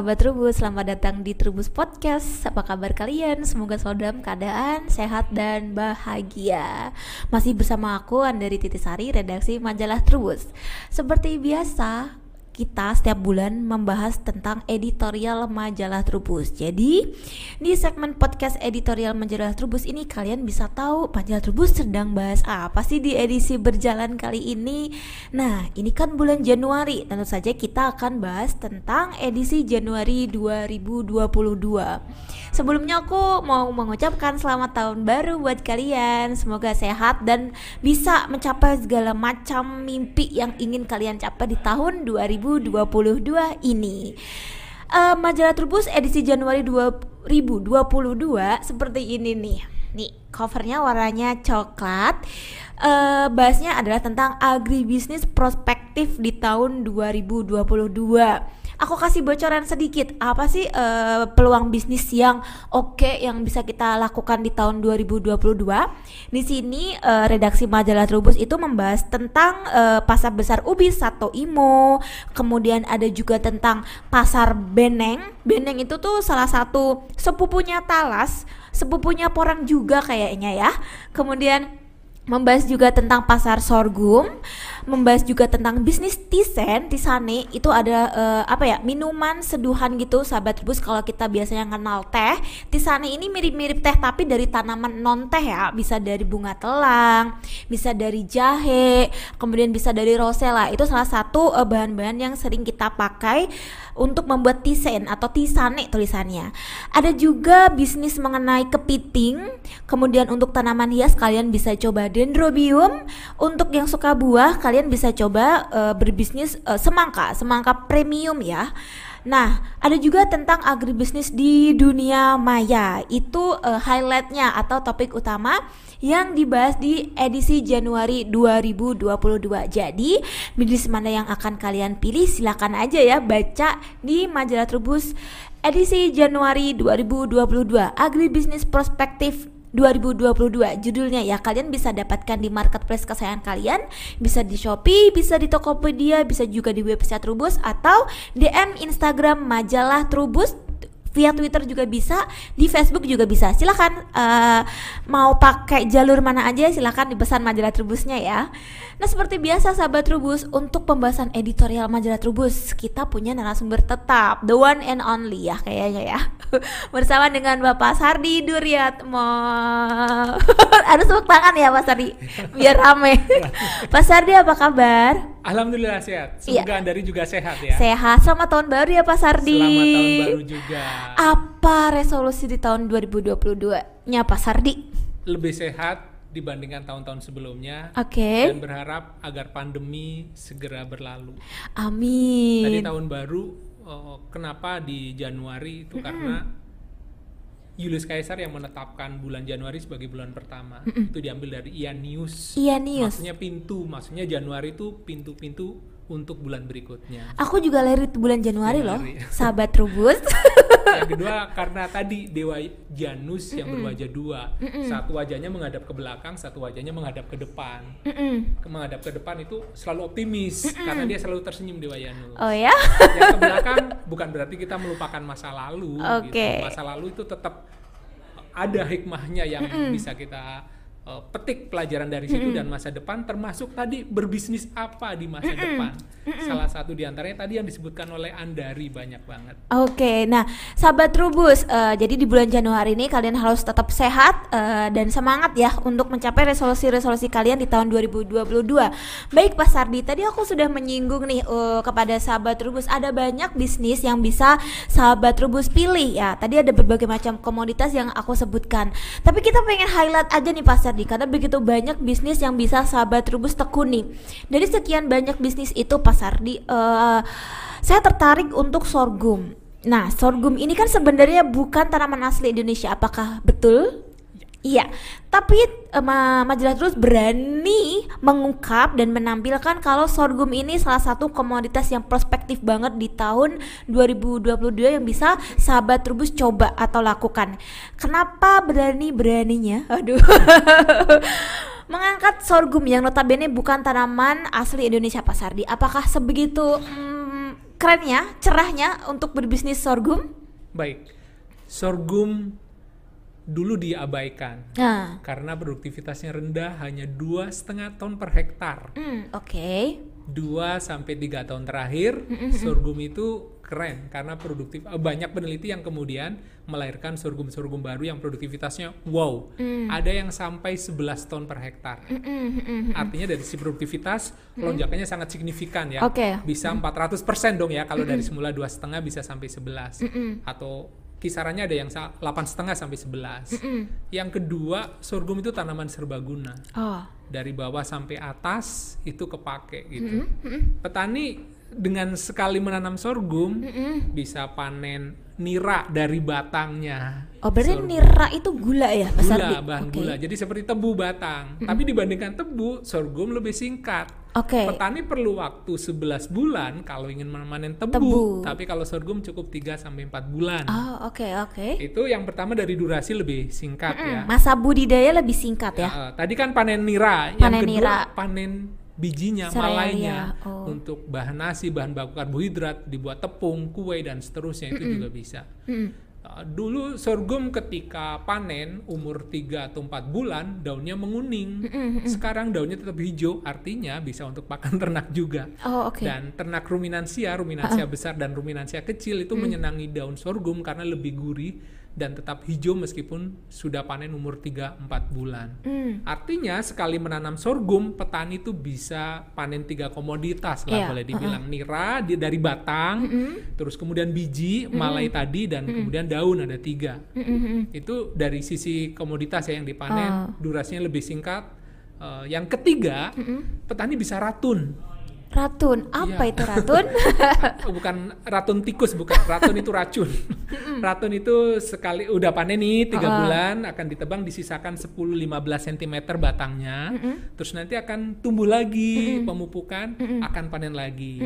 sahabat Trubus, selamat datang di Trubus Podcast. Apa kabar kalian? Semoga selalu dalam keadaan sehat dan bahagia. Masih bersama aku Andari Titisari, redaksi majalah Trubus. Seperti biasa, kita setiap bulan membahas tentang editorial majalah Trubus. Jadi, di segmen podcast editorial majalah Trubus ini kalian bisa tahu majalah Trubus sedang bahas apa sih di edisi berjalan kali ini. Nah, ini kan bulan Januari. Tentu saja kita akan bahas tentang edisi Januari 2022. Sebelumnya aku mau mengucapkan selamat tahun baru buat kalian. Semoga sehat dan bisa mencapai segala macam mimpi yang ingin kalian capai di tahun 2022 2022 ini. Uh, majalah Trubus edisi Januari 2022 seperti ini nih. Nih, covernya warnanya coklat. Uh, bahasnya adalah tentang agribisnis prospektif di tahun 2022 aku kasih bocoran sedikit. Apa sih uh, peluang bisnis yang oke okay, yang bisa kita lakukan di tahun 2022 di sini uh, redaksi majalah Trubus itu membahas tentang uh, pasar besar Ubi Sato Imo. Kemudian ada juga tentang pasar Beneng. Beneng itu tuh salah satu sepupunya Talas sepupunya Porang juga kayaknya ya. Kemudian membahas juga tentang pasar sorghum, membahas juga tentang bisnis tisen, tisane itu ada uh, apa ya minuman seduhan gitu sahabat rebus kalau kita biasanya kenal teh, tisane ini mirip-mirip teh tapi dari tanaman non teh ya, bisa dari bunga telang, bisa dari jahe, kemudian bisa dari rosella. Itu salah satu bahan bahan-bahan yang sering kita pakai untuk membuat tisen atau tisane tulisannya. Ada juga bisnis mengenai kepiting, kemudian untuk tanaman hias kalian bisa coba dendrobium. Untuk yang suka buah kalian bisa coba uh, berbisnis uh, semangka, semangka premium ya. Nah, ada juga tentang agribisnis di dunia maya. Itu uh, highlightnya atau topik utama yang dibahas di edisi Januari 2022. Jadi, bisnis mana yang akan kalian pilih silakan aja ya baca di majalah Trubus edisi Januari 2022 Agribisnis Prospektif 2022 judulnya ya. Kalian bisa dapatkan di marketplace kesayangan kalian bisa di Shopee bisa di Tokopedia bisa juga di website Trubus atau DM Instagram majalah Trubus via Twitter juga bisa, di Facebook juga bisa. Silahkan uh, mau pakai jalur mana aja silahkan dipesan majalah Trubusnya ya. Nah seperti biasa sahabat Trubus untuk pembahasan editorial majalah Trubus kita punya narasumber tetap the one and only ya kayaknya ya bersama dengan Bapak Sardi Duryatmo. Ada tepuk tangan ya Pak Sardi biar rame. Pak Sardi apa kabar? Alhamdulillah sehat. Semoga iya. Andari juga sehat ya. Sehat. Selamat tahun baru ya Pak Sardi. Selamat tahun baru juga. Apa resolusi di tahun 2022-nya Pak Sardi? Lebih sehat, dibandingkan tahun-tahun sebelumnya. Oke. Okay. Dan berharap agar pandemi segera berlalu. Amin. Tadi tahun baru uh, kenapa di Januari itu mm -hmm. karena Julius Caesar yang menetapkan bulan Januari sebagai bulan pertama. Mm -hmm. Itu diambil dari Ianius. Ianius. Maksudnya pintu, maksudnya Januari itu pintu-pintu untuk bulan berikutnya. Aku juga lahir bulan Januari, Januari. loh, sahabat Rubus. yang kedua karena tadi dewa Janus yang mm -mm. berwajah dua, mm -mm. satu wajahnya menghadap ke belakang, satu wajahnya menghadap ke depan. Mm -mm. Menghadap ke depan itu selalu optimis mm -mm. karena dia selalu tersenyum dewa Janus. Oh ya? yang ke belakang bukan berarti kita melupakan masa lalu. Okay. Gitu. Masa lalu itu tetap ada hikmahnya yang mm -mm. bisa kita uh, petik pelajaran dari situ mm -hmm. dan masa depan termasuk tadi berbisnis apa di masa mm -hmm. depan. Mm -hmm. Salah satu di antaranya tadi yang disebutkan oleh Andari banyak banget. Oke, okay, nah sahabat Rubus, uh, jadi di bulan Januari ini kalian harus tetap sehat uh, dan semangat ya untuk mencapai resolusi-resolusi kalian di tahun 2022. Baik Pak Sardi, tadi aku sudah menyinggung nih uh, kepada sahabat Rubus ada banyak bisnis yang bisa sahabat Rubus pilih ya. Tadi ada berbagai macam komoditas yang aku sebutkan. Tapi kita pengen highlight aja nih Pak Sardi tadi karena begitu banyak bisnis yang bisa sahabat Rubus tekuni. Dari sekian banyak bisnis itu Pak Sardi, uh, saya tertarik untuk sorghum. Nah, sorghum ini kan sebenarnya bukan tanaman asli Indonesia. Apakah betul? Iya, tapi uh, majalah terus berani mengungkap dan menampilkan kalau sorghum ini salah satu komoditas yang prospektif banget di tahun 2022 yang bisa sahabat Trubus coba atau lakukan. Kenapa berani-beraninya? Aduh. Mengangkat sorghum yang notabene bukan tanaman asli Indonesia Pak Sardi. Apakah sebegitu hmm, kerennya, cerahnya untuk berbisnis sorghum? Baik, sorghum dulu diabaikan Nah, karena produktivitasnya rendah hanya dua setengah ton per hektar. hmm, oke. 2 sampai 3 tahun terakhir sorghum itu keren karena produktif eh, banyak peneliti yang kemudian melahirkan sorghum-sorghum baru yang produktivitasnya wow. Ada yang sampai 11 ton per hektar. Artinya dari sisi produktivitas lonjakannya sangat signifikan ya. Oke. Bisa 400% dong ya kalau dari semula dua setengah bisa sampai 11 atau kisarannya ada yang sa- 8,5 sampai 11. Yang kedua, sorghum itu tanaman serbaguna Oh, dari bawah sampai atas itu kepake gitu. Petani dengan sekali menanam sorghum bisa panen nira dari batangnya. oh berarti Sorghum. nira itu gula ya, Mas Ardi? Gula, bahan Oke. gula. Jadi seperti tebu batang. Tapi dibandingkan tebu, sorghum lebih singkat. Oke. Petani perlu waktu 11 bulan kalau ingin memanen tebu. Tebu. Tapi kalau sorghum cukup 3 sampai 4 bulan. Oh, oke, oke. Itu yang pertama dari durasi lebih singkat ya. Masa budidaya lebih singkat ya. Uh, tadi kan panen nira, yang Panen kedua nira. panen bijinya, Serealia, malainya oh. untuk bahan nasi, bahan baku karbohidrat, dibuat tepung, kue dan seterusnya itu juga bisa. Uh, dulu sorghum ketika panen umur 3 atau 4 bulan daunnya menguning. Sekarang daunnya tetap hijau, artinya bisa untuk pakan ternak juga. Oh, oke. Dan ternak ruminansia, ruminansia besar dan ruminansia kecil itu menyenangi daun sorghum karena lebih gurih dan tetap hijau meskipun sudah panen umur 3-4 bulan. Hmm. Artinya sekali menanam sorghum, petani itu bisa panen tiga komoditas lah boleh dibilang nira di, dari batang, terus kemudian biji, malai tadi dan kemudian daun ada tiga. Itu dari sisi komoditas ya yang dipanen, durasinya lebih singkat. Eh, yang ketiga, petani bisa ratun. Ratun, apa Iya. itu ratun? Oh, bukan ratun tikus bukan. Ratun itu racun. Ratun itu sekali udah panen nih tiga bulan akan ditebang disisakan 10-15 cm batangnya. Terus nanti akan tumbuh lagi pemupukan akan panen lagi.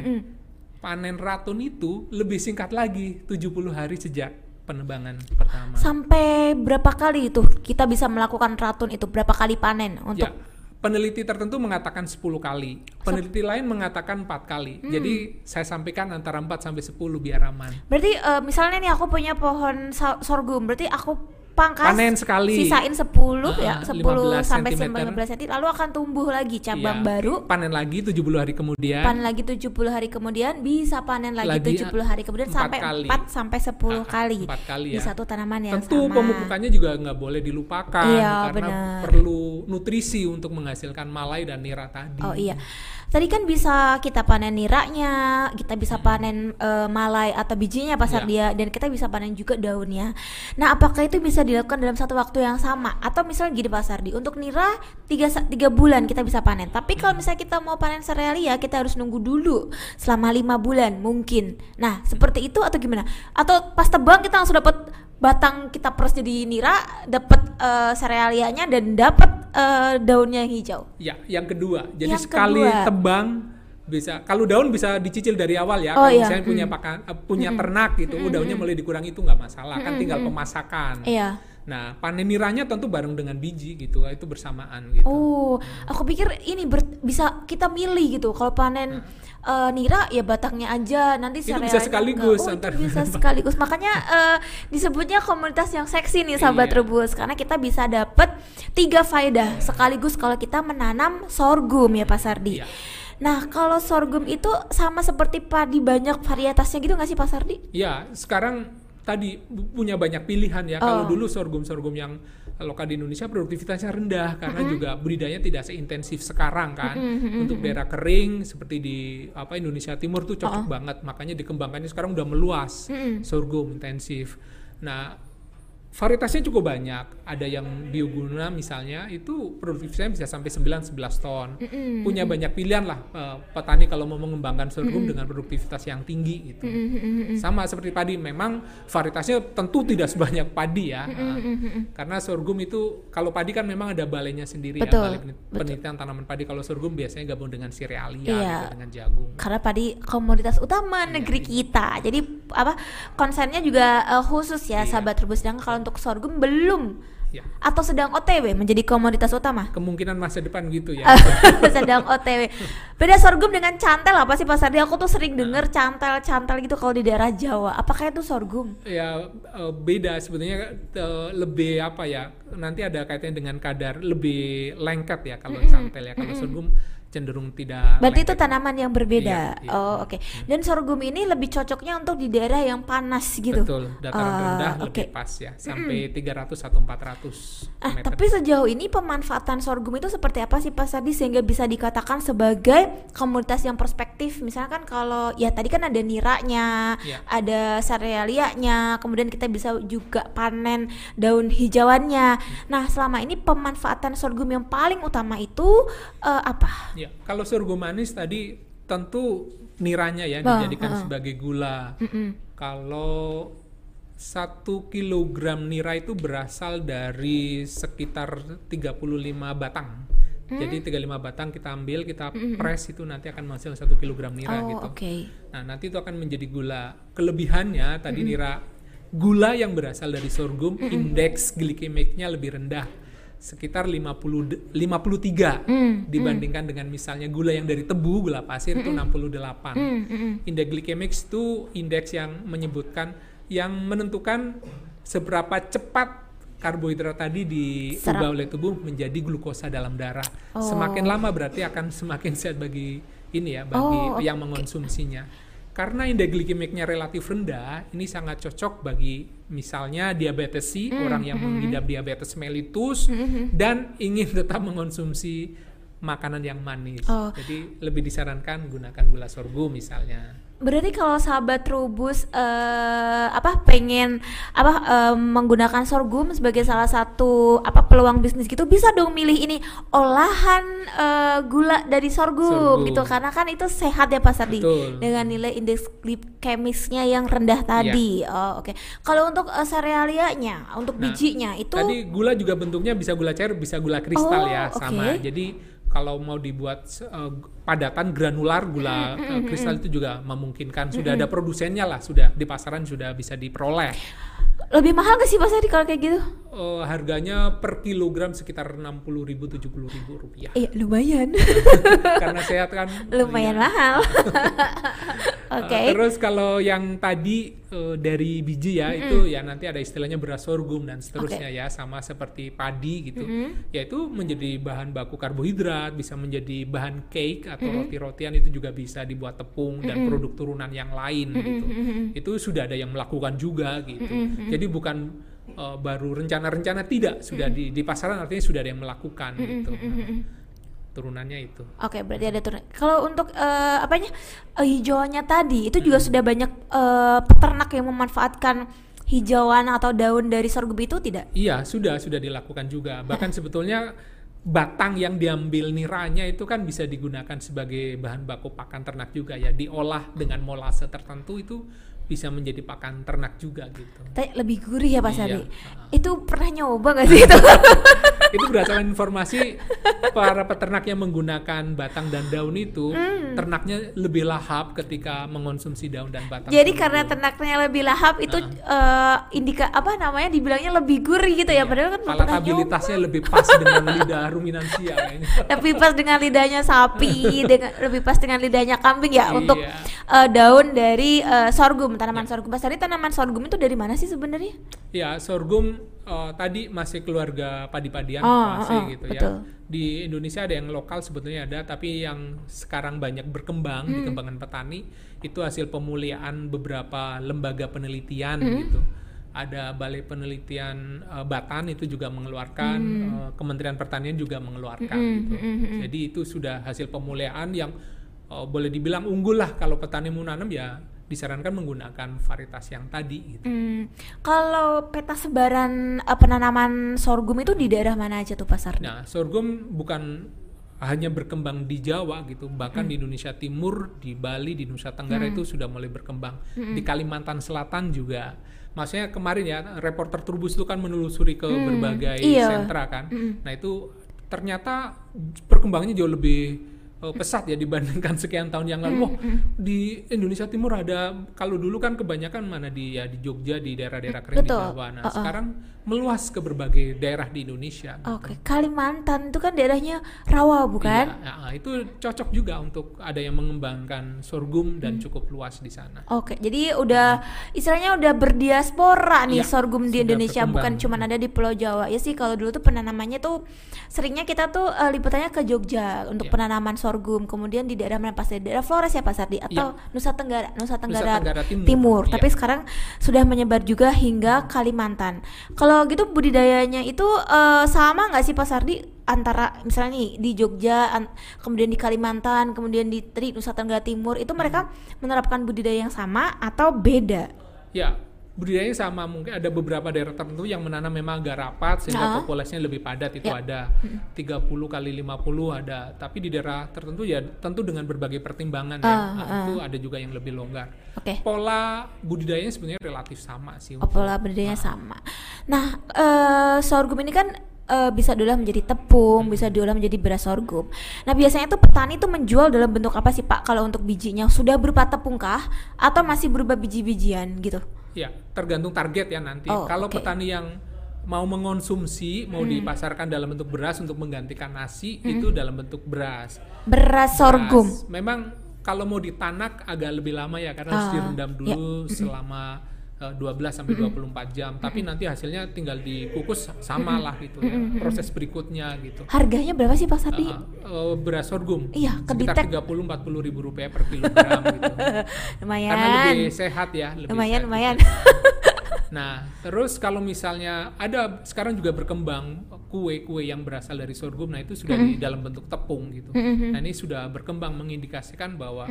Panen ratun itu lebih singkat lagi 70 hari sejak penebangan pertama. Sampai berapa kali itu kita bisa melakukan ratun itu? Berapa kali panen untuk Ya, peneliti tertentu mengatakan 10 kali. Peneliti lain mengatakan 4 kali. Hmm. Jadi saya sampaikan antara 4 sampai 10 biar aman. Berarti eh, misalnya nih aku punya pohon sorghum, berarti aku pangkas Panen sekali. sisain 10 ya, Ah, 10 15 sampai sentimeter. 15 cm lalu akan tumbuh lagi cabang Iya, baru. panen lagi 70 hari kemudian. Panen lagi 70 hari kemudian bisa panen lagi, Lagi, 70 hari kemudian empat sampai kali. 4 sampai 10 Ah, kali. empat kali Di ya. satu tanaman yang Tentu sama. pemupukannya juga nggak boleh dilupakan Iya, karena benar. perlu nutrisi untuk menghasilkan malai dan nira tadi. Oh iya. Tadi kan bisa kita panen niranya, kita bisa panen eh, malai atau bijinya pasar Iya. dia dan kita bisa panen juga daunnya. Nah, apakah itu bisa dilakukan dalam satu waktu yang sama atau misalnya gini Pak Sardi, untuk nira 3 tiga bulan kita bisa panen. Tapi kalau misalnya kita mau panen serealia, kita harus nunggu dulu selama lima bulan mungkin. Nah, seperti itu atau gimana? Atau pas tebang kita langsung dapat batang kita peres jadi nira, dapat eh, serealianya dan dapat eh, daunnya yang hijau. Ya, yang kedua. Jadi Yang sekali kedua. tebang bisa kalau daun bisa dicicil dari awal ya. Oh, kalau iya. misalnya punya pakan eh, punya ternak gitu, oh, daunnya mulai dikurangi itu nggak masalah, kan tinggal pemasakan. Iya. Nah, panen niranya tentu bareng dengan biji gitu, itu bersamaan gitu. Oh, aku pikir ini ber- bisa kita milih gitu. Kalau panen eh, nira ya batangnya aja, nanti Itu bisa sekaligus. Oh, antar- itu bisa sekaligus. Makanya eh, disebutnya komunitas yang seksi nih sahabat Iya. rebus karena kita bisa dapet tiga faedah sekaligus kalau kita menanam sorghum ya Pak Sardi. Iya. Nah, kalau sorghum itu sama seperti padi banyak varietasnya gitu nggak sih Pak Sardi? Ya, sekarang tadi punya banyak pilihan ya. Oh. Kalau dulu sorghum-sorghum yang lokal di Indonesia produktivitasnya rendah karena juga budidayanya tidak seintensif sekarang kan. Untuk daerah kering seperti di apa Indonesia Timur tuh cocok banget. Makanya dikembangkannya sekarang udah meluas sorghum intensif. Nah, varietasnya cukup banyak. Ada yang bioguna misalnya itu produktivitasnya bisa sampai 9 11 ton. Punya banyak pilihan lah eh, petani kalau mau mengembangkan sorghum dengan produktivitas yang tinggi gitu. Sama seperti padi, memang varietasnya tentu tidak sebanyak padi ya. eh, Karena sorghum itu kalau padi kan memang ada balainya sendiri Betul, ya, balai penelitian tanaman padi. Kalau sorghum biasanya gabung dengan Iya. serealia gitu, dengan jagung. karena padi komoditas utama Iya, negeri kita. Jadi apa konsennya juga eh, khusus ya Iya. sahabat rebus. Sedangkan kalau untuk sorghum belum ya. Atau sedang OTW menjadi komoditas utama? Kemungkinan masa depan gitu ya. sedang OTW. Beda sorghum dengan cantel apa sih Pak Sardi? Aku tuh sering denger cantel-cantel gitu kalau di daerah Jawa. Apakah itu sorghum? Ya eh, beda sebetulnya eh, lebih apa ya? Nanti ada kaitannya dengan kadar lebih lengket ya kalau cantel ya. Kalau sorghum cenderung tidak. Berarti lengket. itu tanaman yang berbeda. Iya, iya. Oh, oke. Dan sorghum ini lebih cocoknya untuk di daerah yang panas gitu. Betul, dataran Ah, rendah oke. lebih pas ya, sampai 300 atau 400 Ah, meter. tapi sejauh ini pemanfaatan sorghum itu seperti apa sih Pak Sardi sehingga bisa dikatakan sebagai komoditas yang perspektif? Misalkan kalau ya tadi kan ada niranya, Ya. ada seralianya, kemudian kita bisa juga panen daun hijauannya. Nah, selama ini pemanfaatan sorghum yang paling utama itu eh, apa? Ya, kalau sorghum manis tadi tentu niranya ya Bah, dijadikan heeh. sebagai gula. Kalau satu kilogram nira itu berasal dari sekitar 35 batang. Hmm. Jadi 35 batang kita ambil, kita press itu nanti akan menghasilkan satu kilogram nira oh, gitu. oke. Nah, nanti itu akan menjadi gula. Kelebihannya tadi nira gula yang berasal dari sorghum indeks glikemiknya lebih rendah sekitar 50 de- 53 Mm, dibandingkan dengan misalnya gula yang dari tebu, gula pasir itu 68. Mm, mm, mm. Indeks glikemik itu indeks yang menyebutkan yang menentukan seberapa cepat karbohidrat tadi diubah oleh tubuh menjadi glukosa dalam darah. Oh. Semakin lama berarti akan semakin sehat bagi ini ya, bagi Oh, yang mengonsumsinya. Karena indeks glikemiknya relatif rendah, ini sangat cocok bagi misalnya diabetes C, Hmm, orang yang mengidap diabetes mellitus dan ingin tetap mengonsumsi makanan yang manis. Oh. Jadi lebih disarankan gunakan gula sorghum misalnya. Berarti kalau sahabat Trubus eh, apa pengen apa eh, menggunakan sorghum sebagai salah satu apa peluang bisnis gitu bisa dong milih ini olahan eh, gula dari sorghum, Sorghum. gitu karena kan itu sehat ya Pak Sardi Betul. dengan nilai indeks glikemisnya yang rendah tadi. Oh oke. Kalau untuk eh, seralianya, untuk Nah, bijinya itu Tadi gula juga bentuknya bisa gula cair, bisa gula kristal Oh, ya, sama. oke. Jadi kalau mau dibuat eh, padatan granular gula eh, kristal itu juga memungkinkan. Sudah ada produsennya lah, sudah di pasaran sudah bisa diperoleh. lebih mahal gak sih Pak Sardi kalau kayak gitu? Eh, harganya per kilogram sekitar 60.000 70.000 rupiah. Iya lumayan, Karena sehat kan. lumayan Iya. mahal. Oke. Uh, terus kalau yang tadi uh, dari biji ya itu ya nanti ada istilahnya beras sorghum dan seterusnya ya sama seperti padi gitu. Yaitu menjadi bahan baku karbohidrat, bisa menjadi bahan cake atau roti-rotian itu juga bisa dibuat tepung dan produk turunan yang lain gitu. Itu sudah ada yang melakukan juga gitu. Jadi bukan uh, baru rencana-rencana tidak, sudah di di pasaran artinya sudah ada yang melakukan gitu. Nah, turunannya itu. Oke, berarti ada turun. Kalau untuk eh, apanya eh, hijauannya tadi itu juga sudah banyak eh, peternak yang memanfaatkan hijauan atau daun dari sorghum itu tidak? Iya, sudah sudah dilakukan juga. Bahkan sebetulnya batang yang diambil niranya itu kan bisa digunakan sebagai bahan baku pakan ternak juga ya. Diolah dengan molase tertentu itu bisa menjadi pakan ternak juga gitu. Tapi lebih gurih ya Pak Iya, Sari. ah. Itu pernah nyoba gak sih itu? itu berdasarkan informasi para peternak yang menggunakan batang dan daun itu, Hmm. ternaknya lebih lahap ketika mengonsumsi daun dan batang. Jadi karena ternaknya lebih lahap itu eh, indika apa namanya dibilangnya lebih gurih gitu ya. Iya, Padahal kan palatabilitasnya lebih pas dengan lidah ruminansia ini. lebih pas dengan lidahnya sapi, dengan lebih pas dengan lidahnya kambing ya Iya. untuk eh, daun dari eh, sorghum, tanaman sorghum. Pas tadi tanaman sorghum itu dari mana sih sebenarnya? Ya, sorghum eh, tadi masih keluarga padi-padian Oh, masih oh, gitu betul. ya. Di Indonesia ada yang lokal sebetulnya ada, tapi yang sekarang banyak berkembang di Hmm. kembangan petani itu hasil pemuliaan beberapa lembaga penelitian Hmm. gitu. Ada Balai Penelitian eh, Batan itu juga mengeluarkan, eh, Kementerian Pertanian juga mengeluarkan Hmm, gitu. Jadi itu sudah hasil pemuliaan yang eh, boleh dibilang unggul lah kalau petani mau nanam ya disarankan menggunakan varietas yang tadi gitu. Hmm, kalau peta sebaran eh, penanaman sorghum itu di daerah mana aja tuh pasar? Nah, sorghum bukan hanya berkembang di Jawa gitu, bahkan di Indonesia Timur, di Bali, di Nusa Tenggara itu sudah mulai berkembang. Di Kalimantan Selatan juga. Maksudnya kemarin ya, reporter Turbus itu kan menelusuri ke berbagai iya. sentra kan. Nah, itu ternyata perkembangannya jauh lebih uh, pesat ya dibandingkan sekian tahun yang lalu. Wah, di Indonesia Timur ada kalau dulu kan kebanyakan mana di ya di Jogja di daerah-daerah kering di Betul. Jawa. Nah, Uh-uh. sekarang meluas ke berbagai daerah di Indonesia. gitu. Oke, Kalimantan itu kan daerahnya rawa bukan? Iya, ya, itu cocok juga untuk ada yang mengembangkan sorghum Hmm. dan cukup luas di sana. Oke, jadi udah istilahnya udah berdiaspora nih Iya, sorghum di Indonesia berkembang. bukan cuma ada di Pulau Jawa. Ya sih kalau dulu tuh penanamannya tuh seringnya kita tuh eh, liputannya ke Jogja untuk Iya. penanaman sorghum. Kemudian di daerah mana pas di daerah Flores ya Pak Sardi atau Nusa Tenggara Nusa Tenggara, Tenggara Timur. Timur. Iya. Tapi sekarang sudah menyebar juga hingga Kalimantan. Kalau gitu budidayanya itu eh, sama nggak sih Pak Sardi antara misalnya nih di Jogja, an- kemudian di Kalimantan, kemudian di tadi Nusa Tenggara Timur itu mereka menerapkan budidaya yang sama atau beda? Ya, budidayanya sama mungkin ada beberapa daerah tertentu yang menanam memang agak rapat sehingga Ah. populasinya lebih padat itu Ya. ada 30 kali 50 ada tapi di daerah tertentu ya tentu dengan berbagai pertimbangan ya Ah, Nah, ah. itu ada juga yang lebih longgar Oke. pola budidayanya sebenarnya relatif sama sih Oh, pola budidayanya sama. Nah, eh, sorghum ini kan eh, bisa diolah menjadi tepung, bisa diolah menjadi beras sorghum. Nah, biasanya tuh petani tuh menjual dalam bentuk apa sih Pak? Kalau untuk bijinya sudah berupa tepung kah atau masih berupa biji-bijian gitu? Ya, tergantung target ya nanti. Oh, Kalau oke. petani yang mau mengonsumsi, mau dipasarkan dalam bentuk beras untuk menggantikan nasi, itu dalam bentuk beras. Beras sorghum. Beras. Memang kalau mau ditanak agak lebih lama ya karena harus Ah, direndam dulu selama eh, 12 sampai 24 jam. Tapi nanti hasilnya tinggal dikukus sama lah gitu ya. Proses berikutnya gitu. Harganya berapa sih Pak Sardi? Uh, uh, beras sorghum Iya, sekitar kedetek. 30 40 ribu rupiah per kilogram gitu. lumayan. Karena lebih sehat ya, lebih lumayan, sehat lumayan. gitu. Nah, terus kalau misalnya ada sekarang juga berkembang kue-kue yang berasal dari sorghum, nah itu sudah di dalam bentuk tepung gitu. Nah ini sudah berkembang mengindikasikan bahwa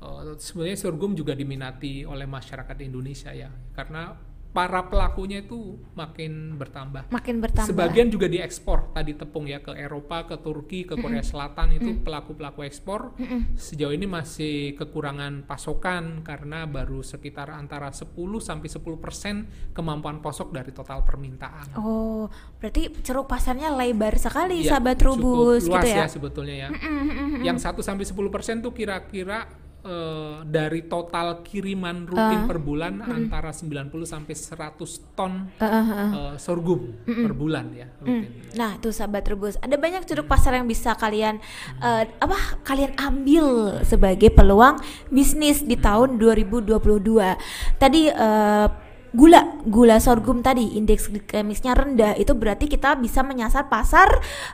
eh, sebenarnya sorghum juga diminati oleh masyarakat Indonesia ya, karena para pelakunya itu makin bertambah. Makin bertambah. Sebagian juga diekspor tadi tepung ya ke Eropa, ke Turki, ke Korea Selatan itu pelaku-pelaku ekspor. Sejauh ini masih kekurangan pasokan karena baru sekitar antara 10 sampai 10% kemampuan pasok dari total permintaan. Oh, berarti ceruk pasarnya lebar sekali Ya, sahabat rubus luas gitu ya. sebetulnya ya. Yang 1 sampai 10% tuh kira-kira eh, dari total kiriman rutin per bulan antara 90 sampai 100 ton Uh, uh, uh. sorghum per bulan ya rutin. Nah, tuh sahabat rebus, ada banyak curug pasar yang bisa kalian eh, apa kalian ambil sebagai peluang bisnis di tahun 2022. Tadi eh, gula gula sorghum tadi indeks glikemiknya rendah itu berarti kita bisa menyasar pasar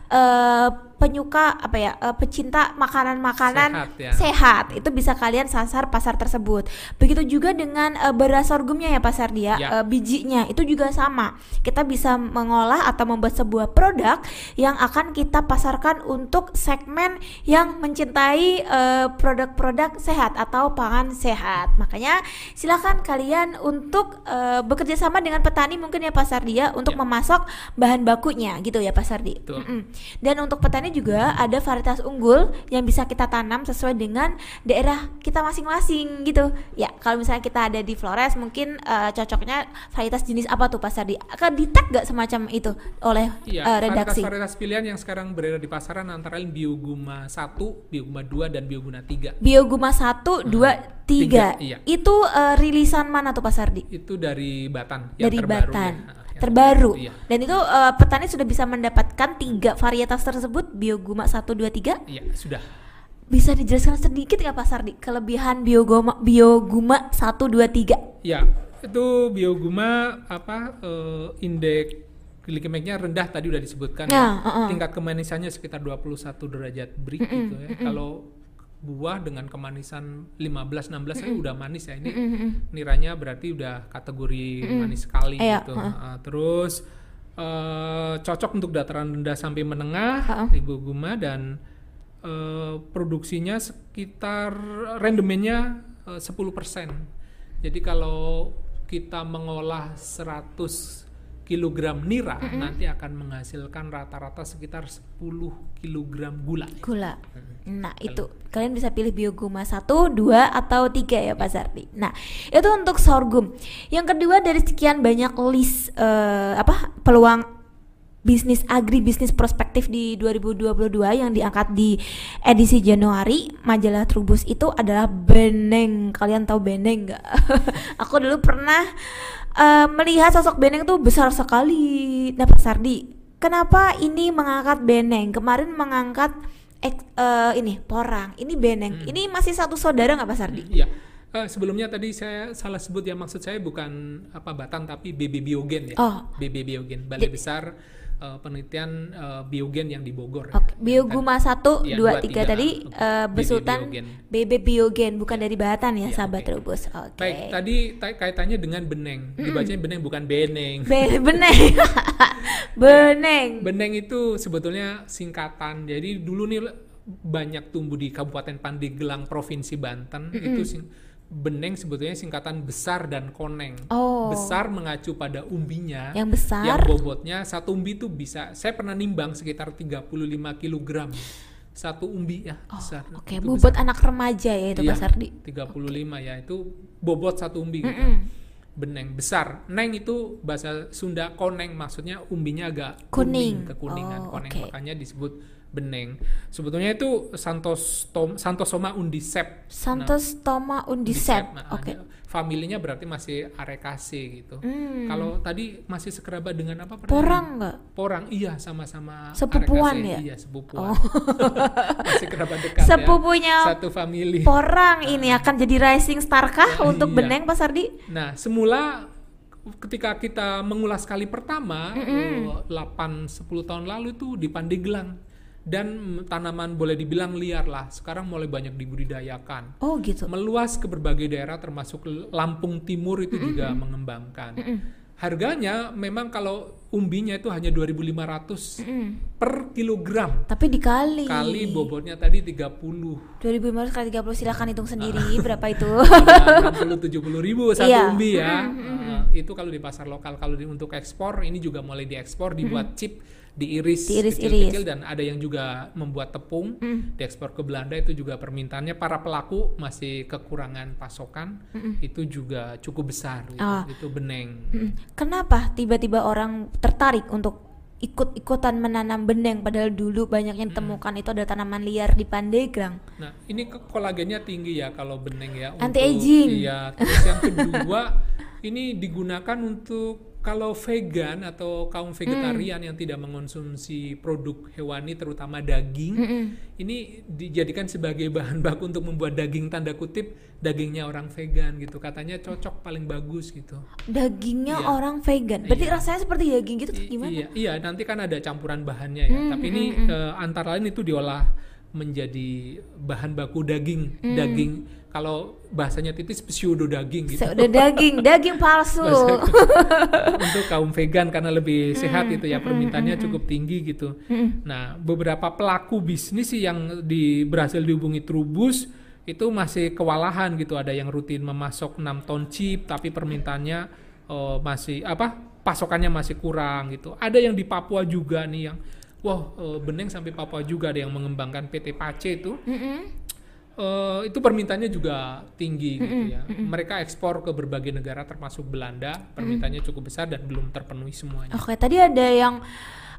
eh, penyuka apa ya eh, pecinta makanan-makanan Sehat ya. sehat. itu bisa kalian sasar pasar tersebut begitu juga dengan eh, beras sorghumnya ya Pak Sardi ya. Eh, bijinya itu juga sama kita bisa mengolah atau membuat sebuah produk yang akan kita pasarkan untuk segmen yang mencintai eh, produk-produk sehat atau pangan sehat makanya silakan kalian untuk eh, bekerja sama dengan petani mungkin ya Pak Sardi ya untuk Ya. memasok bahan bakunya gitu ya Pak Sardi Betul. Mm-mm. dan untuk petani juga ada varietas unggul yang bisa kita tanam sesuai dengan daerah kita masing-masing gitu ya kalau misalnya kita ada di Flores mungkin eh, cocoknya varietas jenis apa tuh Pak Sardi akan di tag gak semacam itu oleh Iya, eh, redaksi varietas-varietas pilihan yang sekarang beredar di pasaran antara lain Bioguma 1, Bioguma 2, dan Bioguna 3. Bioguma 1, 2, 3 tiga, iya. itu eh, rilisan mana tuh Pak Sardi? Itu dari Batan, yang dari terbaru Batan ya. Yang terbaru Iya. dan itu eh, petani sudah bisa mendapatkan tiga varietas tersebut Bioguma 1, 2, 3 Iya, sudah. Bisa dijelaskan sedikit nggak Pak Sardi kelebihan bioguma bioguma 1 2 3? Ya, itu Bioguma apa eh, indeks glikemiknya rendah tadi udah disebutkan Ya, ya. uh-uh. Tingkat kemanisannya sekitar 21 derajat Brix gitu ya. Kalau buah dengan kemanisan 15 16 kan udah manis ya. Ini niranya berarti udah kategori manis sekali Iya, gitu. uh-uh. Uh, terus eh, cocok untuk dataran rendah sampai menengah Uh-uh. Bioguma dan eh, produksinya sekitar rendemennya eh, 10%. Jadi kalau kita mengolah 100 kilogram nira nanti akan menghasilkan rata-rata sekitar 10 kilogram gula. Gula. Nah, itu kalian bisa pilih bioguma 1, 2 atau 3 ya Pak Sardi. Nah, itu untuk sorghum. Yang kedua dari sekian banyak list eh, apa peluang bisnis agribisnis prospektif di 2022 yang diangkat di edisi Januari majalah Trubus itu adalah Beneng. Kalian tahu Beneng nggak? Aku dulu pernah uh, melihat sosok Beneng tuh besar sekali. Nah, Pak Sardi, kenapa ini mengangkat Beneng? Kemarin mengangkat ek, uh, ini Porang, ini Beneng. Hmm. Ini masih satu saudara nggak Pak Sardi? Iya. Hmm, Uh, sebelumnya tadi saya salah sebut ya maksud saya bukan apa Batan tapi BB Biogen ya. Oh. BB Biogen Balai Besar uh, penelitian uh, biogen yang di Bogor. Okay. Ya. Bioguma satu ya, dua tiga tadi uh, besutan BB Biogen bukan dari Batan ya, ya sahabat okay. Rubus. Oke. Okay. Baik, tadi kaitannya dengan beneng. Mm -mm. Dibacanya beneng bukan beneng. Be beneng. beneng. Ya, beneng itu sebetulnya singkatan. Jadi dulu nih banyak tumbuh di Kabupaten Pandeglang Provinsi Banten mm -mm. itu sing beneng sebetulnya singkatan besar dan koneng. Oh. Besar mengacu pada umbinya. Yang besar. Yang bobotnya satu umbi itu bisa saya pernah nimbang sekitar 35 kg. Satu umbi ya oh, besar. Oke, okay. bobot besar. anak remaja ya itu iya, besar di. 35 okay. ya itu bobot satu umbi gitu. Mm -mm. Beneng besar. Neng itu bahasa Sunda koneng maksudnya umbinya agak kuning, kuning kekuningan oh, koneng okay. makanya disebut Beneng. Sebetulnya itu Santos Tom, Santosoma undicep. Santostoma nah, undicep. Nah, Oke. Okay. Familinya berarti masih Arecaceae gitu. Hmm. Kalau tadi masih sekerabat dengan apa? Porang nggak? Porang, iya sama-sama. Sepupuan ya? Iya sepupuan. Oh. masih kerabat dekat Sepupunya ya. Satu family. Porang ini akan jadi rising star kah nah, untuk iya. Beneng Pak Sardi? Nah semula ketika kita mengulas kali pertama mm -hmm. 8 10 tahun lalu itu di Pandeglang dan tanaman boleh dibilang liar lah sekarang mulai banyak dibudidayakan. Oh gitu. Meluas ke berbagai daerah termasuk Lampung Timur itu mm -hmm. juga mengembangkan. Mm -hmm. Harganya memang kalau umbinya itu hanya 2.500 mm per kilogram. Tapi dikali. Kali bobotnya tadi 30. 2.500 kali 30 silakan hitung sendiri berapa itu. 60 70 ribu satu iya. umbi ya. Mm -hmm. uh, itu kalau di pasar lokal. Kalau di, untuk ekspor ini juga mulai diekspor dibuat mm -hmm. chip diiris kecil-kecil dan ada yang juga membuat tepung mm. diekspor ke Belanda itu juga permintaannya para pelaku masih kekurangan pasokan mm. itu juga cukup besar gitu. oh. itu beneng. Mm. Kenapa tiba-tiba orang tertarik untuk ikut-ikutan menanam beneng padahal dulu banyak yang temukan itu ada tanaman liar di Pandeglang. Nah, ini kolagennya tinggi ya kalau beneng ya. Anti aging. Iya, terus yang kedua ini digunakan untuk kalau vegan atau kaum vegetarian mm. yang tidak mengonsumsi produk hewani terutama daging mm -mm. ini dijadikan sebagai bahan baku untuk membuat daging tanda kutip dagingnya orang vegan gitu katanya cocok paling bagus gitu dagingnya iya. orang vegan berarti iya. rasanya seperti daging gitu gimana iya iya nanti kan ada campuran bahannya ya mm, tapi ini mm, uh, antara lain itu diolah menjadi bahan baku daging mm. daging kalau bahasanya tipis pseudo daging gitu. Pseudo daging, daging palsu. untuk kaum vegan karena lebih sehat itu ya permintaannya cukup tinggi gitu. Nah, beberapa pelaku bisnis sih yang di berhasil dihubungi Trubus itu masih kewalahan gitu. Ada yang rutin memasok 6 ton chip tapi permintaannya uh, masih apa? pasokannya masih kurang gitu. Ada yang di Papua juga nih yang wah uh, beneng sampai Papua juga ada yang mengembangkan PT Pace itu. Mm -hmm uh, itu permintaannya juga tinggi mm -hmm. gitu ya. Mm -hmm. Mereka ekspor ke berbagai negara termasuk Belanda, permintaannya mm -hmm. cukup besar dan belum terpenuhi semuanya. Oke, tadi ada yang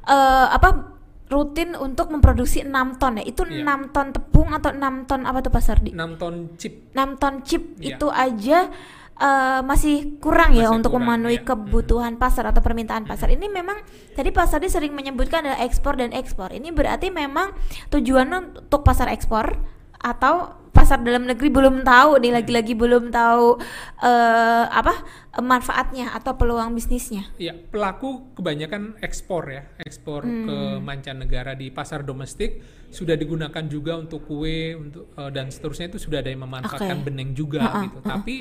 uh, apa rutin untuk memproduksi 6 ton ya. Itu yeah. 6 ton tepung atau 6 ton apa tuh Pak Sardi? 6 ton chip. 6 ton chip yeah. itu aja uh, masih kurang ya masih ya untuk kurang, memenuhi ya. kebutuhan hmm. pasar atau permintaan pasar. Ini memang tadi Pak Sardi sering menyebutkan ada ekspor dan ekspor. Ini berarti memang tujuannya untuk pasar ekspor atau pasar dalam negeri belum tahu nih lagi-lagi belum tahu uh, apa manfaatnya atau peluang bisnisnya. Iya, pelaku kebanyakan ekspor ya, ekspor hmm. ke mancanegara di pasar domestik sudah digunakan juga untuk kue untuk uh, dan seterusnya itu sudah ada yang memanfaatkan okay. beneng juga uh -uh, gitu. Uh -uh. Tapi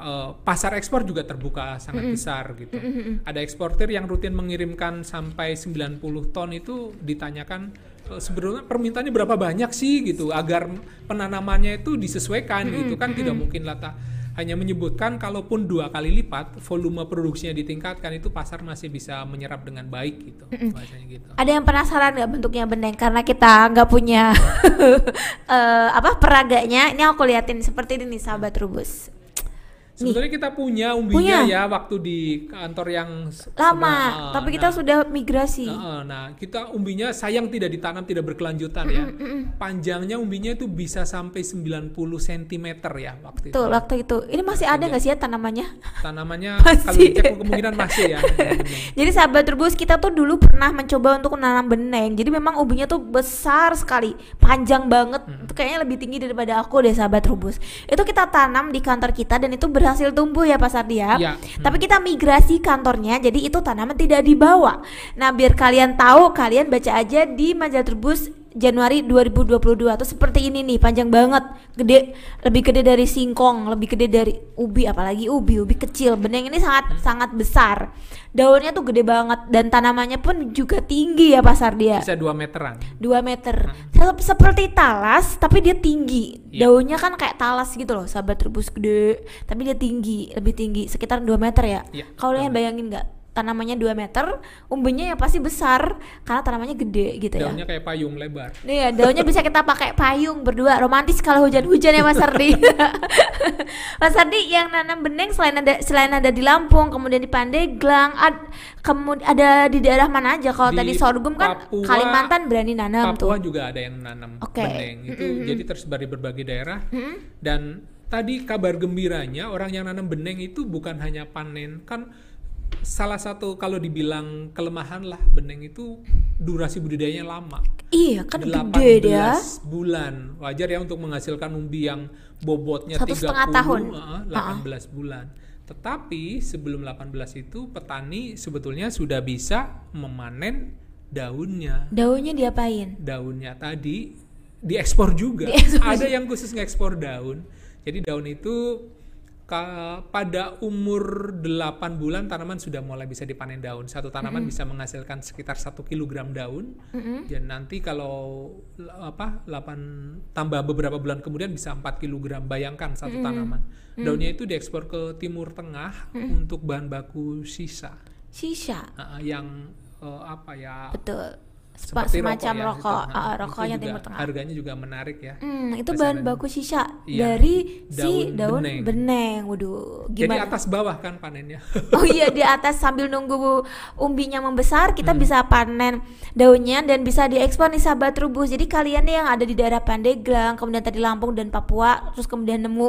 uh, pasar ekspor juga terbuka sangat mm -hmm. besar gitu. Mm -hmm. Ada eksportir yang rutin mengirimkan sampai 90 ton itu ditanyakan sebenarnya permintaannya berapa banyak sih gitu? Agar penanamannya itu disesuaikan mm -hmm. gitu kan? Tidak mungkin lata hanya menyebutkan kalaupun dua kali lipat volume produksinya ditingkatkan itu pasar masih bisa menyerap dengan baik gitu. Mm -hmm. gitu. Ada yang penasaran nggak bentuknya beneng? Karena kita nggak punya uh, apa peraganya. Ini aku liatin seperti ini sahabat rubus Sebetulnya kita punya umbinya Punya. ya waktu di kantor yang Lama, sebelah- tapi kita nah, sudah migrasi. eh, nah, kita umbinya sayang tidak ditanam tidak berkelanjutan ya. Panjangnya umbinya itu bisa sampai 90 cm ya waktu Tuh, itu. waktu itu. Ini masih ada nggak sih ya tanamannya? Tanamannya Masih. kalau dicek kemungkinan masih ya. Jadi sahabat rebus kita tuh dulu pernah mencoba untuk menanam beneng. Jadi memang ubinya tuh besar sekali, panjang banget. Itu kayaknya lebih tinggi daripada aku deh sahabat rebus. Itu kita tanam di kantor kita dan itu berhasil tumbuh ya Pak Sardi ya. Iya. Tapi kita migrasi kantornya, jadi itu tanaman tidak dibawa. Nah biar kalian tahu, kalian baca aja di majalah Trubus Januari 2022 tuh seperti ini nih panjang banget. Gede lebih gede dari singkong lebih gede dari ubi apalagi ubi ubi kecil. Beneng ini sangat sangat besar. Daunnya tuh gede banget dan tanamannya pun juga tinggi ya pasar dia Bisa 2 meteran. 2 meter. Sep- seperti talas tapi dia tinggi. Iya. daunnya kan kayak talas gitu loh sahabat rebus gede tapi dia tinggi lebih tinggi sekitar 2 meter ya. Iya, kalau kalian bayangin nggak tanamannya 2 meter umbinya ya pasti besar karena tanamannya gede gitu ya Daunnya kayak payung lebar. Iya, daunnya bisa kita pakai payung berdua romantis kalau hujan-hujan ya Mas Ardi. Mas Ardi yang nanam bening selain ada selain ada di Lampung, kemudian di Pandeglang, ad, kemudian ada di daerah mana aja? Kalau Di tadi sorghum kan Papua- Kalimantan berani nanam Papua tuh. juga ada yang nanam Oke. bening. Itu jadi tersebar di berbagai daerah. Dan tadi kabar gembiranya orang yang nanam bening itu bukan hanya panen kan salah satu kalau dibilang kelemahan lah bening itu durasi budidayanya lama. Iya, kan 18 gede dia. bulan. Wajar ya untuk menghasilkan umbi yang bobotnya Satu 30 setengah tahun. eh, 18 bulan. Tetapi sebelum 18 itu petani sebetulnya sudah bisa memanen daunnya. Daunnya diapain? Daunnya tadi diekspor juga. Diekspor. Ada yang khusus ngekspor daun. Jadi daun itu pada umur 8 bulan tanaman sudah mulai bisa dipanen daun. Satu tanaman bisa menghasilkan sekitar 1 kilogram daun. Dan nanti kalau apa 8 tambah beberapa bulan kemudian bisa 4 kilogram. Bayangkan satu tanaman. Daunnya itu diekspor ke Timur Tengah untuk bahan baku sisa. Sisa. Ah, yang eh, apa ya? Betul. Seperti semacam ya, rokok, ah, Nah, rokoknya juga Timur Tengah. Harganya juga menarik ya. Hmm, itu bahan baku sisa Iya, dari si daun daun beneng. beneng. Waduh, Jadi gimana? atas bawah kan panennya. Oh iya di atas sambil nunggu umbinya membesar kita Hmm. bisa panen daunnya dan bisa diekspor nih sahabat rubus. Jadi kalian nih yang ada di daerah Pandeglang, kemudian tadi Lampung dan Papua, terus kemudian nemu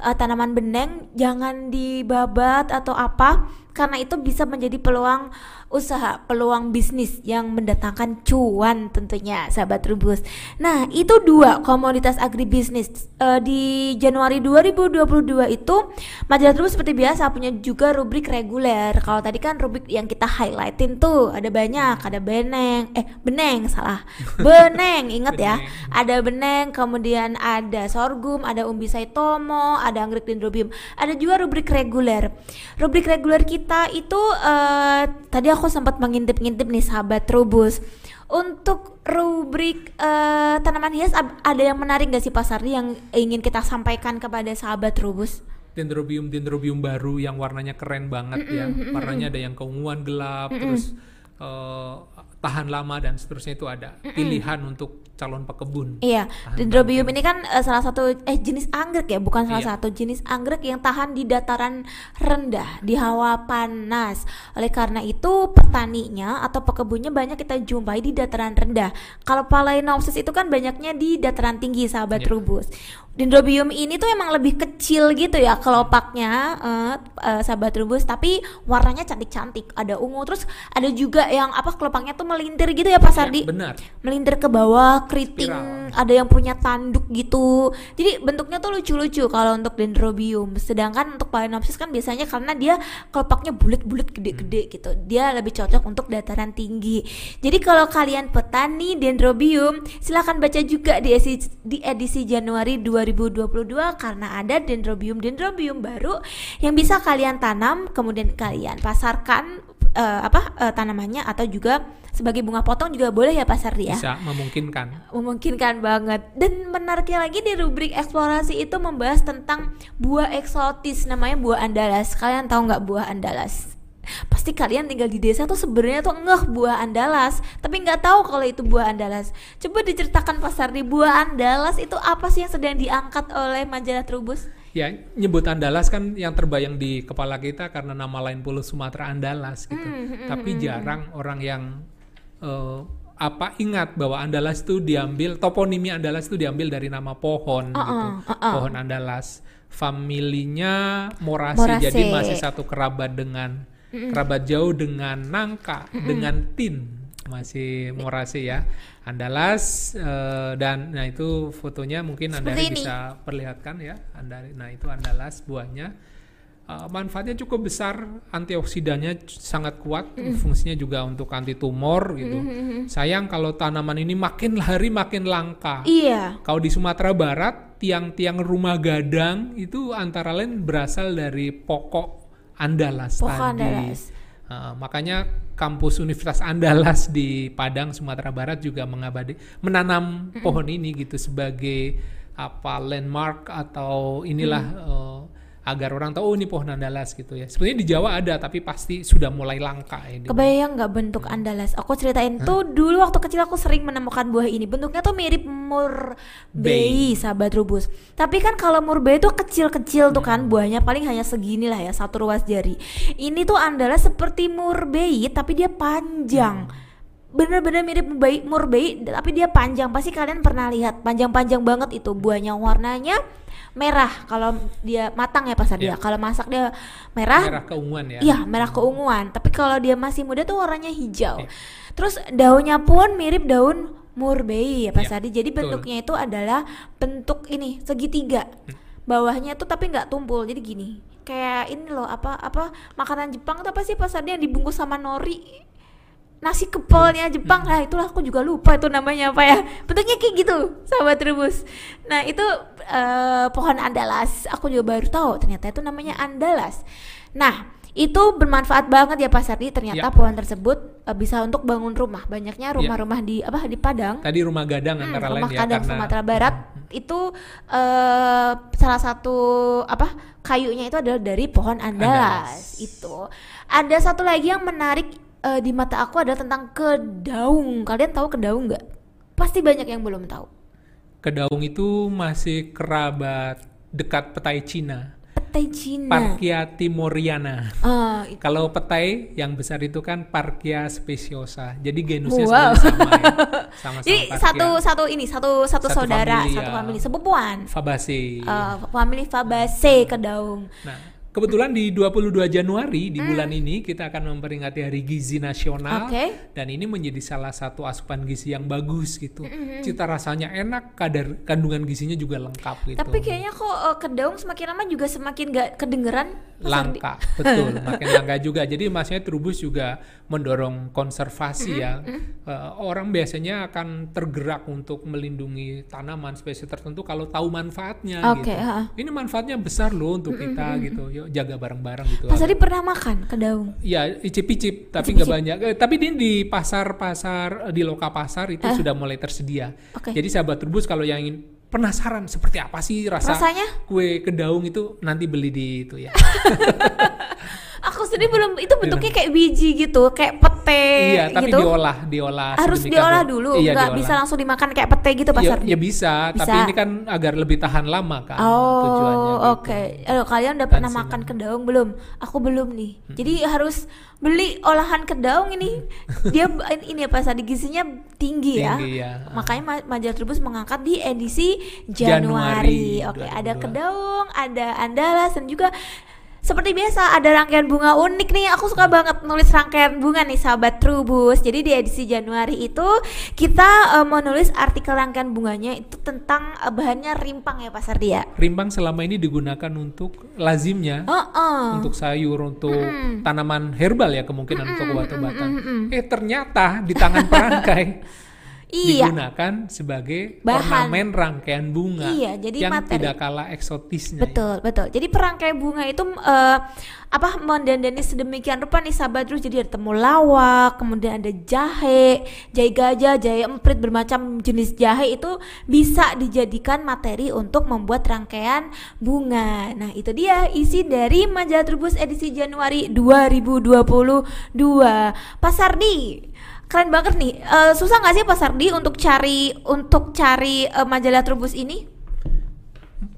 eh, tanaman beneng, jangan dibabat atau apa karena itu bisa menjadi peluang usaha, peluang bisnis yang mendatangkan cuan tentunya sahabat rubus. Nah, itu dua komoditas agribisnis Eh, di Januari 2022 itu majalah rubus seperti biasa punya juga rubrik reguler. Kalau tadi kan rubrik yang kita highlightin tuh ada banyak, ada beneng, eh beneng salah. Beneng, ingat ya. Ada beneng, kemudian ada sorghum, ada umbi saitomo, ada anggrek dendrobium. Ada juga rubrik reguler. Rubrik reguler kita itu eh, tadi aku sempat mengintip-ngintip nih sahabat Trubus. Untuk rubrik eh, tanaman hias ada yang menarik gak sih Pak Sardi yang ingin kita sampaikan kepada sahabat Trubus? dendrobium dendrobium baru yang warnanya keren banget ya. Warnanya ada yang keunguan gelap, terus eh, tahan lama dan seterusnya itu ada. Pilihan untuk calon pekebun. Iya, dendrobium ini kan eh, salah satu eh jenis anggrek ya, bukan salah Iya. satu jenis anggrek yang tahan di dataran rendah, di hawa panas. Oleh karena itu petaninya atau pekebunnya banyak kita jumpai di dataran rendah. Kalau Phalaenopsis itu kan banyaknya di dataran tinggi, sahabat Iya. rubus. Dendrobium ini tuh emang lebih kecil gitu ya kelopaknya, eh, eh, sahabat rubus, tapi warnanya cantik-cantik. Ada ungu, terus ada juga yang apa kelopaknya tuh melintir gitu ya Pak Sardi Ya, benar. melintir ke bawah, keriting, Spiral. ada yang punya tanduk gitu. Jadi bentuknya tuh lucu-lucu kalau untuk dendrobium. Sedangkan untuk Phalaenopsis kan biasanya karena dia kelopaknya bulat-bulat gede-gede gitu. Dia lebih cocok untuk dataran tinggi. Jadi kalau kalian petani dendrobium, silahkan baca juga di edisi, di edisi Januari 2022 karena ada dendrobium dendrobium baru yang bisa kalian tanam kemudian kalian pasarkan eh, apa eh, tanamannya atau juga sebagai bunga potong juga boleh ya pasar dia Bisa memungkinkan. memungkinkan banget. Dan menariknya lagi di rubrik eksplorasi itu membahas tentang buah eksotis namanya buah andalas. Kalian tahu nggak buah andalas pasti kalian tinggal di desa tuh sebenarnya tuh ngeh buah andalas tapi nggak tahu kalau itu buah andalas coba diceritakan pasar di buah andalas itu apa sih yang sedang diangkat oleh majalah Trubus Ya, nyebut Andalas kan yang terbayang di kepala kita karena nama lain Pulau Sumatera Andalas gitu. Hmm, Tapi jarang orang yang eh, apa ingat bahwa Andalas itu diambil toponimi Andalas itu diambil dari nama pohon gitu. uh-uh, uh-uh. Pohon Andalas. Familinya Morasi, Morase. jadi masih satu kerabat dengan kerabat jauh dengan Nangka, dengan Tin masih Morase ya. Andalas eh, dan nah itu fotonya mungkin Anda bisa perlihatkan ya. Anda nah itu Andalas buahnya. Uh, manfaatnya cukup besar, antioksidannya sangat kuat, fungsinya juga untuk anti tumor gitu. Sayang kalau tanaman ini makin hari makin langka. Iya. Kalau di Sumatera Barat, tiang-tiang rumah gadang itu antara lain berasal dari pokok Andalas Pokok tadi. Andalas. Uh, makanya kampus Universitas Andalas di Padang Sumatera Barat juga mengabadi menanam pohon ini gitu sebagai apa landmark atau inilah uh, agar orang tahu oh ini pohon Andalas gitu ya. Sebenarnya di Jawa ada tapi pasti sudah mulai langka ini. Kebayang nggak bentuk andalas? Aku ceritain tuh dulu waktu kecil aku sering menemukan buah ini. Bentuknya tuh mirip murbei, sahabat rubus. Tapi kan kalau murbei tuh kecil-kecil tuh kan buahnya paling hanya segini lah ya, satu ruas jari. Ini tuh andalas seperti murbei tapi dia panjang. Bener-bener mirip murbei, murbei tapi dia panjang. Pasti kalian pernah lihat panjang-panjang banget itu buahnya warnanya merah kalau dia matang ya pasar dia. Iya. Kalau masak dia merah, Merah keunguan ya. Iya, merah keunguan. Tapi kalau dia masih muda tuh warnanya hijau. Iya. Terus daunnya pun mirip daun murbei ya Pak Iya, Sadi. Jadi betul. bentuknya itu adalah bentuk ini segitiga. Hmm. Bawahnya tuh tapi nggak tumpul. Jadi gini. Kayak ini loh apa apa makanan Jepang tuh apa sih Sadi yang dibungkus sama nori? Nasi kepalnya Hmm. Jepang lah itulah aku juga lupa itu namanya apa ya. Bentuknya kayak gitu sahabat rebus. Nah itu eh, pohon andalas. Aku juga baru tahu ternyata itu namanya andalas. Nah itu bermanfaat banget ya Pak Sardi. Ternyata Ya. pohon tersebut eh, bisa untuk bangun rumah. Banyaknya rumah-rumah di apa di Padang. Tadi rumah gadang Hmm, antara rumah lain ya Kadang karena Sumatera Barat. Itu eh, salah satu apa kayunya itu adalah dari pohon andalas, Andalas. itu. Ada satu lagi yang menarik eh, di mata aku adalah tentang kedaung. Kalian tahu kedaung nggak? Pasti banyak yang belum tahu. Kedaung itu masih kerabat dekat petai Cina, Petai Cina. Parkia timoriana. Eh, itu- Kalau petai yang besar itu kan Parkia speciosa. Jadi genusnya Wow. sama ya. Sama-sama Jadi Parkia. satu satu ini satu satu, Satu saudara, famili, satu ya. famili sepupuan. Fabaceae. Eh, family Fabaceae kedaung. Nah, kebetulan di 22 Januari Hmm. di bulan ini kita akan memperingati Hari Gizi Nasional Oke. dan ini menjadi salah satu asupan gizi yang bagus gitu. Hmm, Cita rasanya enak, kadar kandungan gizinya juga lengkap gitu. Tapi kayaknya kok eh, kedaung semakin lama juga semakin gak kedengeran. Langka, betul, makin langka juga. Jadi maksudnya Trubus juga mendorong konservasi ya. Eh, orang biasanya akan tergerak untuk melindungi tanaman spesies tertentu kalau tahu manfaatnya Oke, gitu. ha. Ini manfaatnya besar loh untuk kita gitu. Yuk jaga bareng-bareng gitu. Mas Adi pernah makan kedaung? Ya, icip-icip, tapi nggak banyak. Eh, tapi ini di pasar-pasar, eh, di loka pasar itu sudah mulai tersedia. Oke. Jadi sahabat Trubus kalau yang ingin penasaran seperti apa sih rasa Rasanya? kue kedaung itu nanti beli di itu ya. Aku sendiri belum itu bentuknya kayak biji gitu, kayak pete iya, tapi gitu. diolah, diolah. Harus diolah dulu, Iya, nggak diolah. bisa langsung dimakan kayak pete gitu Pak Ya, Sardi. ya bisa, tapi Bisa. ini kan agar lebih tahan lama kan tujuannya. Oh, gitu. oke. Aduh, kalian udah pernah Tansinan. makan kedaung belum? Aku belum nih. Jadi harus beli olahan kedaung ini. Dia ini apa Sardi gizinya tinggi, ya. Tinggi, ya. Makanya ma- majalah Trubus mengangkat di edisi Januari Januari. Oke, ada 2022. kedaung, ada andalas dan juga seperti biasa ada rangkaian bunga unik nih. Aku suka banget nulis rangkaian bunga nih sahabat Trubus. Jadi di edisi Januari itu kita eh, menulis artikel rangkaian bunganya itu tentang eh, bahannya rimpang ya Pak Sardia. Rimpang selama ini digunakan untuk lazimnya Oh, oh. untuk sayur, untuk tanaman herbal ya kemungkinan untuk obat-obatan. Eh ternyata di tangan perangkai Iya. digunakan sebagai Bahan. ornamen rangkaian bunga Iya, jadi yang materi. tidak kalah eksotisnya. ya. Betul, betul. Jadi perangkai bunga itu eh, apa mendandani sedemikian rupa nih sahabat terus jadi ada temulawak, kemudian ada jahe, jahe gajah, jahe emprit bermacam jenis jahe itu bisa dijadikan materi untuk membuat rangkaian bunga. Nah, itu dia isi dari majalah Trubus edisi Januari 2022. Pak Sardi, keren banget nih. Eh, susah nggak sih Pak Sardi untuk cari untuk cari eh, majalah Trubus ini?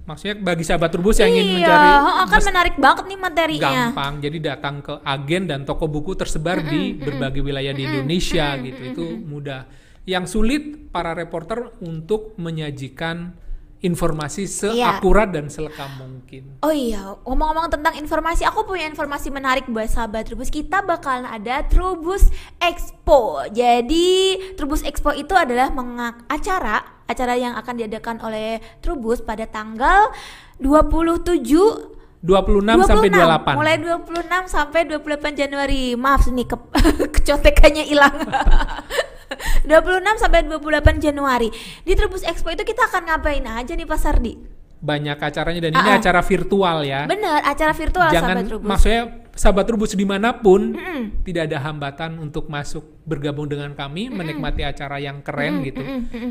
Maksudnya bagi sahabat Trubus yang ingin iya, mencari akan mes- menarik banget nih materinya. gampang. Jadi datang ke agen dan toko buku tersebar di berbagai wilayah di Indonesia gitu. Itu mudah. Yang sulit para reporter untuk menyajikan informasi Iya. seakurat dan selekam mungkin. Oh iya, ngomong-ngomong tentang informasi, aku punya informasi menarik buat sahabat Trubus. Kita bakalan ada Trubus Expo. Jadi Trubus Expo itu adalah mengak acara acara yang akan diadakan oleh Trubus pada tanggal 27 26, sampai 28. Mulai 26 sampai 28 Januari. Maaf nih ke kecotekannya hilang. 26 sampai 28 Januari. Di Trubus Expo itu kita akan ngapain aja nih Pak Sardi? Banyak acaranya dan ini Ah, ah. acara virtual ya. Bener, acara virtual Jangan sahabat Trubus. maksudnya sahabat Trubus di mana pun tidak ada hambatan untuk masuk bergabung dengan kami menikmati acara yang keren gitu.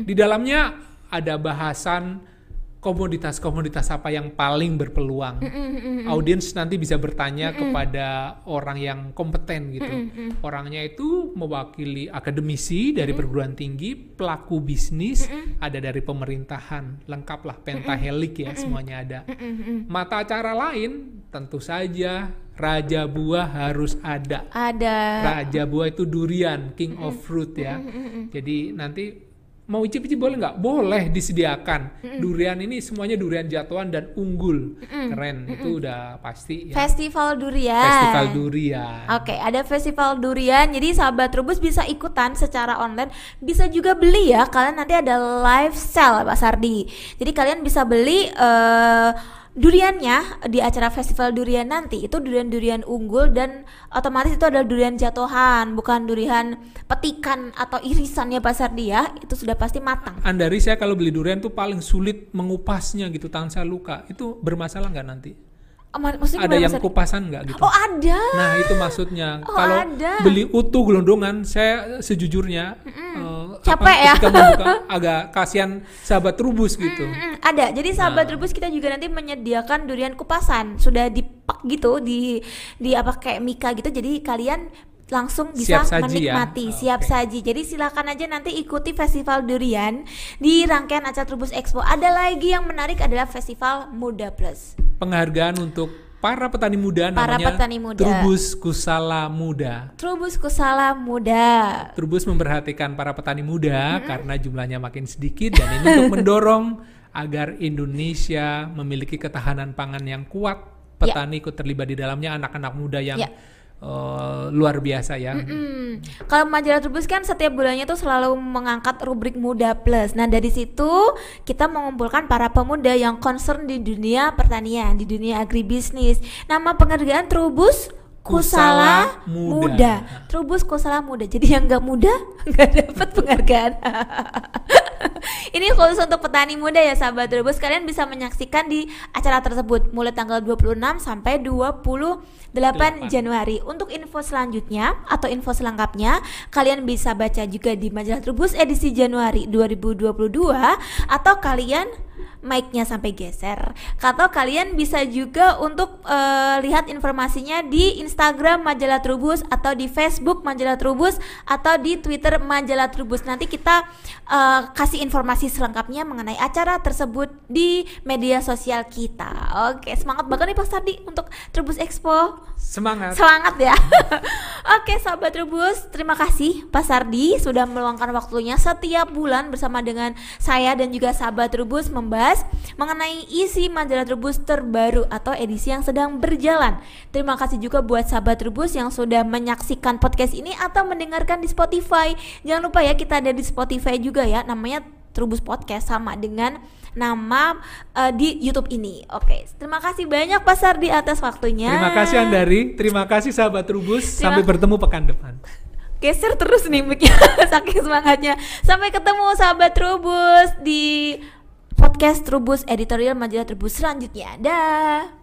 Di dalamnya ada bahasan komoditas-komoditas apa yang paling berpeluang. Audiens nanti bisa bertanya kepada orang yang kompeten gitu. Orangnya itu mewakili akademisi dari perguruan tinggi, pelaku bisnis, ada dari pemerintahan, lengkaplah pentahelik ya semuanya ada. Mata acara lain tentu saja raja buah harus ada. Ada. Raja buah itu durian, king of fruit ya. Jadi nanti mau icip-icip boleh nggak? Boleh disediakan. Durian ini semuanya durian jatuhan dan unggul. Keren, itu udah pasti ya. Festival durian. Festival durian. Oke, ada festival durian. Jadi sahabat Trubus bisa ikutan secara online, bisa juga beli ya. Kalian nanti ada live sale Pak Sardi. Jadi kalian bisa beli eh, duriannya di acara festival durian nanti itu durian-durian unggul dan otomatis itu adalah durian jatuhan, bukan durian petikan atau irisannya Pak Sardi ya. Itu sudah pasti matang. Andari saya kalau beli durian tuh paling sulit mengupasnya gitu, tangan saya luka. Itu bermasalah nggak nanti? Ma- maksudnya Ada yang kupasan nggak gitu? Oh, ada. Nah itu maksudnya Oh, kalau ada. beli utuh gelondongan saya sejujurnya eh, Capek ya. ketika membuka agak kasihan sahabat rubus gitu. Mm, ada. Jadi sahabat Nah. rebus kita juga nanti menyediakan durian kupasan. Sudah dipak gitu di di apa kayak mika gitu. Jadi kalian langsung bisa Siap saji ya? menikmati Oke. siap saji. Jadi silakan aja nanti ikuti festival durian di rangkaian acara Trubus Expo. Ada lagi yang menarik adalah festival Muda Plus. Penghargaan untuk para petani muda Para namanya petani muda. Trubus Kusala Muda. Trubus Kusala Muda. Trubus memperhatikan para petani muda karena jumlahnya makin sedikit dan ini untuk mendorong agar Indonesia memiliki ketahanan pangan yang kuat. Petani ikut terlibat di dalamnya anak-anak muda yang Ya. Eh, luar biasa ya. Hmm, kalau majalah Trubus kan setiap bulannya tuh selalu mengangkat rubrik Muda Plus. Nah dari situ kita mengumpulkan para pemuda yang concern di dunia pertanian, di dunia agribisnis. Nama penghargaan Trubus Kusala Muda. Muda. Trubus Kusala Muda. Jadi yang nggak muda nggak dapat penghargaan. Ini khusus untuk petani muda ya sahabat Trubus. Kalian bisa menyaksikan di acara tersebut mulai tanggal 26 sampai 28 Januari. Untuk info selanjutnya atau info selengkapnya, kalian bisa baca juga di majalah Trubus edisi Januari 2022 atau kalian mic-nya sampai geser. Atau kalian bisa juga untuk eh, lihat informasinya di Instagram Majalah Trubus atau di Facebook Majalah Trubus atau di Twitter Majalah Trubus. Nanti kita eh, kasih informasi selengkapnya mengenai acara tersebut di media sosial kita. Oke, semangat banget nih Pak Sardi untuk Trubus Expo. Semangat. Semangat ya. Oke, sahabat Trubus, terima kasih Pak Sardi sudah meluangkan waktunya setiap bulan bersama dengan saya dan juga sahabat Trubus membahas mengenai isi majalah Trubus terbaru atau edisi yang sedang berjalan. Terima kasih juga buat sahabat Trubus yang sudah menyaksikan podcast ini atau mendengarkan di Spotify. Jangan lupa ya kita ada di Spotify juga ya, namanya Trubus Podcast sama dengan nama eh, di YouTube ini. Oke, terima kasih banyak Pak Sardi atas waktunya. Terima kasih Andari, terima kasih sahabat Trubus. Terima- Sampai bertemu pekan depan. geser terus nih mic-nya saking semangatnya sampai ketemu sahabat Trubus di podcast Trubus editorial majalah Trubus selanjutnya dah